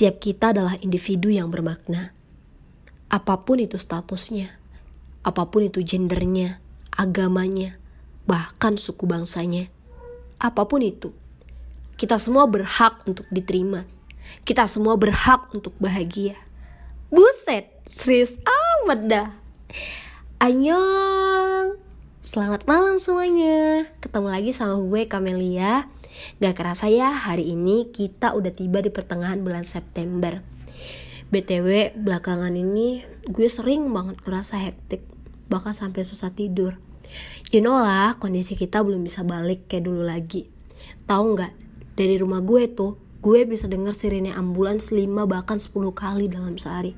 Setiap kita adalah individu yang bermakna. Apa pun itu statusnya, apa pun itu gendernya, agamanya, bahkan suku bangsanya, apa pun itu, kita semua berhak untuk diterima. Kita semua berhak untuk bahagia. Buset, serius amat dah. Annyeong. Selamat malam semuanya. Ketemu lagi sama gue Kamelia. Gak kerasa ya, hari ini kita udah tiba di pertengahan bulan September. BTW, belakangan ini gue sering banget ngerasa hektik, bahkan sampai susah tidur. You know lah, kondisi kita belum bisa balik kayak dulu lagi. Tahu nggak? Dari rumah gue tuh, gue bisa denger sirine ambulans 5 bahkan 10 kali dalam sehari.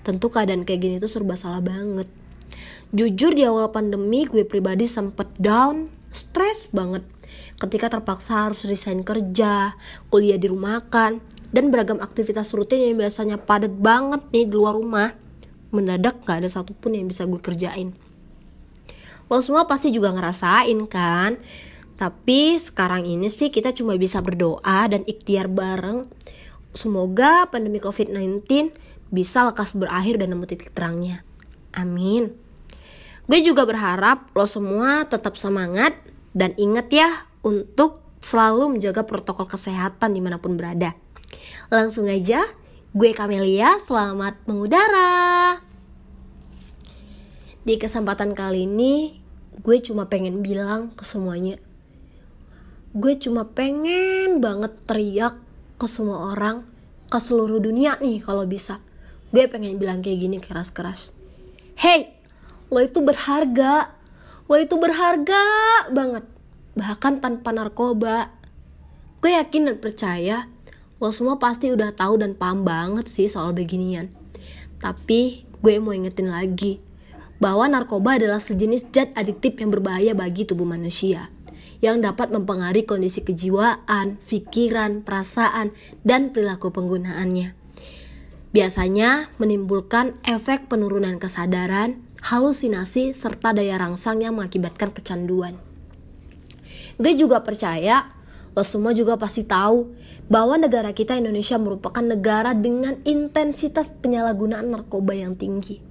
Tentu keadaan kayak gini tuh serba salah banget. Jujur di awal pandemi gue pribadi sempet down, stres banget. Ketika terpaksa harus resign kerja, kuliah di rumah kan, dan beragam aktivitas rutin yang biasanya padat banget nih di luar rumah. Mendadak gak ada satupun yang bisa gue kerjain. Lo semua pasti juga ngerasain kan? Tapi sekarang ini sih kita cuma bisa berdoa dan ikhtiar bareng. Semoga pandemi COVID-19 bisa lekas berakhir dan nemu titik terangnya. Amin. Gue juga berharap lo semua tetap semangat dan ingat ya untuk selalu menjaga protokol kesehatan di mana pun berada. Langsung aja, gue Kamelia, selamat mengudara. Di kesempatan kali ini, gue cuma pengen bilang ke semuanya, gue cuma pengen banget teriak ke semua orang ke seluruh dunia nih kalau bisa gue pengen bilang kayak gini keras-keras hey lo itu berharga lo itu berharga banget. Bahkan tanpa narkoba. Gue yakin dan percaya lo semua pasti udah tahu dan paham banget sih soal beginian. Tapi gue mau ingetin lagi bahwa narkoba adalah sejenis zat adiktif yang berbahaya bagi tubuh manusia yang dapat mempengaruhi kondisi kejiwaan, pikiran, perasaan, dan perilaku penggunaannya. Biasanya menimbulkan efek penurunan kesadaran, halusinasi, serta daya rangsang yang mengakibatkan kecanduan. Gue juga percaya, lo semua juga pasti tahu bahwa negara kita Indonesia merupakan negara dengan intensitas penyalahgunaan narkoba yang tinggi.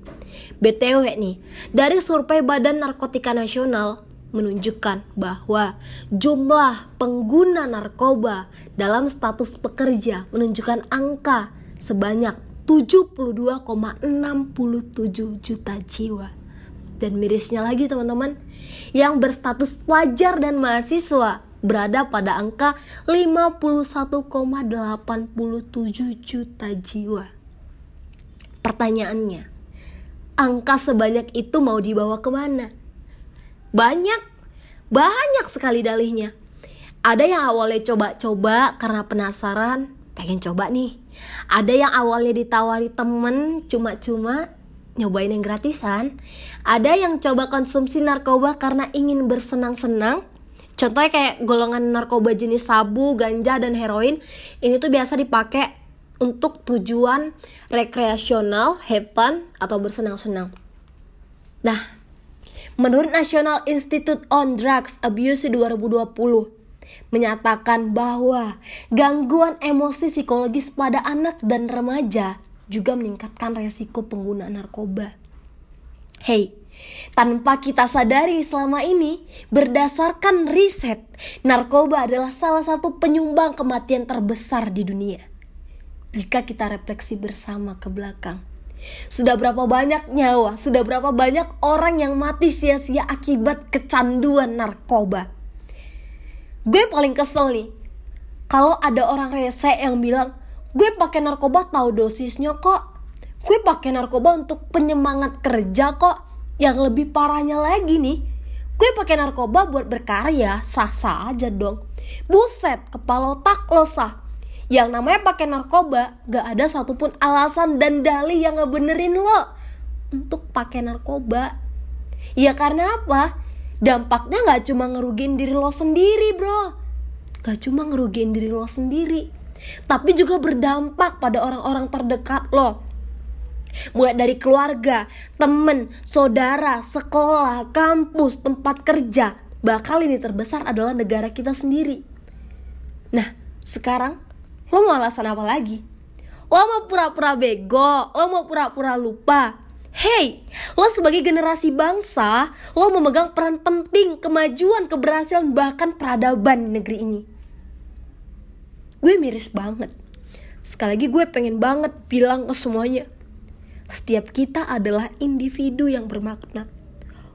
BTW nih, dari survei Badan Narkotika Nasional menunjukkan bahwa jumlah pengguna narkoba dalam status pekerja menunjukkan angka sebanyak 72,67 juta jiwa. Dan mirisnya lagi teman-teman, yang berstatus pelajar dan mahasiswa berada pada angka 51,87 juta jiwa. Pertanyaannya, angka sebanyak itu mau dibawa ke mana? Banyak, banyak sekali dalihnya. Ada yang awalnya coba-coba karena penasaran, pengen coba nih. Ada yang awalnya ditawari temen cuma-cuma nyobain yang gratisan. Ada yang coba konsumsi narkoba karena ingin bersenang-senang. Contohnya kayak golongan narkoba jenis sabu, ganja, dan heroin. Ini tuh biasa dipakai untuk tujuan rekreasional, fun, atau bersenang-senang. Nah, menurut National Institute on Drugs Abuse 2020, menyatakan bahwa gangguan emosi psikologis pada anak dan remaja juga meningkatkan resiko pengguna narkoba. Hey, tanpa kita sadari selama ini, berdasarkan riset, narkoba adalah salah satu penyumbang kematian terbesar di dunia. Jika kita refleksi bersama ke belakang, sudah berapa banyak nyawa, sudah berapa banyak orang yang mati sia-sia akibat kecanduan narkoba. Gue paling kesel nih, kalau ada orang rese yang bilang, gue pakai narkoba tahu dosisnya kok. Gue pakai narkoba untuk penyemangat kerja kok yang lebih parahnya lagi nih, gue pakai narkoba buat berkarya, sah-sah aja dong. Buset, kepala otak lo sah. Yang namanya pakai narkoba, gak ada satupun alasan dan dalih yang ngebenerin lo untuk pakai narkoba. Ya karena apa? Dampaknya gak cuma ngerugiin diri lo sendiri bro. Gak cuma ngerugiin diri lo sendiri. Tapi juga berdampak pada orang-orang terdekat lo Mulai dari keluarga, temen, saudara, sekolah, kampus, tempat kerja. Bakal ini terbesar adalah negara kita sendiri. Nah, sekarang lo mau alasan apa lagi? Lo mau pura-pura bego, lo mau pura-pura lupa. Hey, lo sebagai generasi bangsa, lo memegang peran penting kemajuan, keberhasilan, bahkan peradaban negeri ini. Gue miris banget. Sekali lagi gue pengen banget bilang ke semuanya. Setiap kita adalah individu yang bermakna.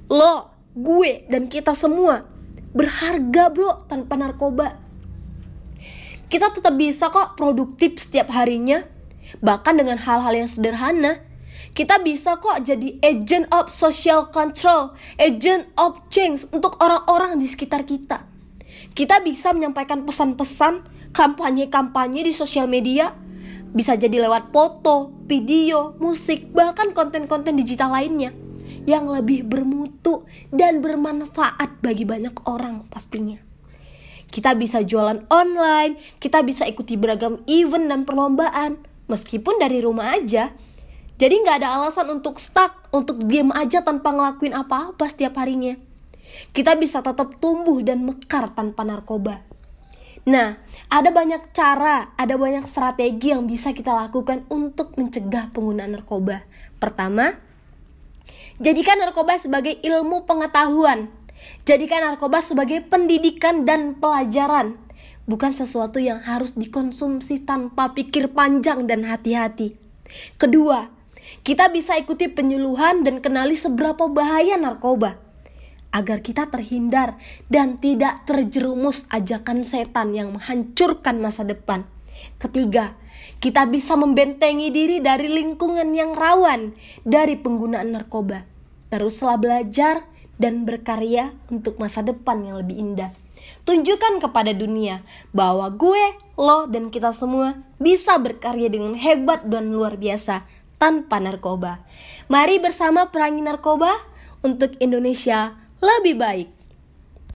Lo, gue, dan kita semua berharga bro tanpa narkoba. Kita tetap bisa kok produktif setiap harinya. Bahkan dengan hal-hal yang sederhana kita bisa kok jadi agent of social control, agent of change untuk orang-orang di sekitar kita. Kita bisa menyampaikan pesan-pesan, kampanye-kampanye di sosial media, bisa jadi lewat foto, video, musik, bahkan konten-konten digital lainnya yang lebih bermutu dan bermanfaat bagi banyak orang pastinya. Kita bisa jualan online, kita bisa ikuti beragam event dan perlombaan, meskipun dari rumah aja, jadi nggak ada alasan untuk stuck, untuk diam aja tanpa ngelakuin apa-apa setiap harinya. Kita bisa tetap tumbuh dan mekar tanpa narkoba. Nah, ada banyak cara, ada banyak strategi yang bisa kita lakukan untuk mencegah penggunaan narkoba. Pertama, jadikan narkoba sebagai ilmu pengetahuan. Jadikan narkoba sebagai pendidikan dan pelajaran, bukan sesuatu yang harus dikonsumsi tanpa pikir panjang dan hati-hati. Kedua, kita bisa ikuti penyuluhan dan kenali seberapa bahaya narkoba agar kita terhindar dan tidak terjerumus ajakan setan yang menghancurkan masa depan. Ketiga, kita bisa membentengi diri dari lingkungan yang rawan dari penggunaan narkoba. Teruslah belajar dan berkarya untuk masa depan yang lebih indah. Tunjukkan kepada dunia bahwa gue, lo, dan kita semua bisa berkarya dengan hebat dan luar biasa tanpa narkoba. Mari bersama perangi narkoba untuk Indonesia lebih baik.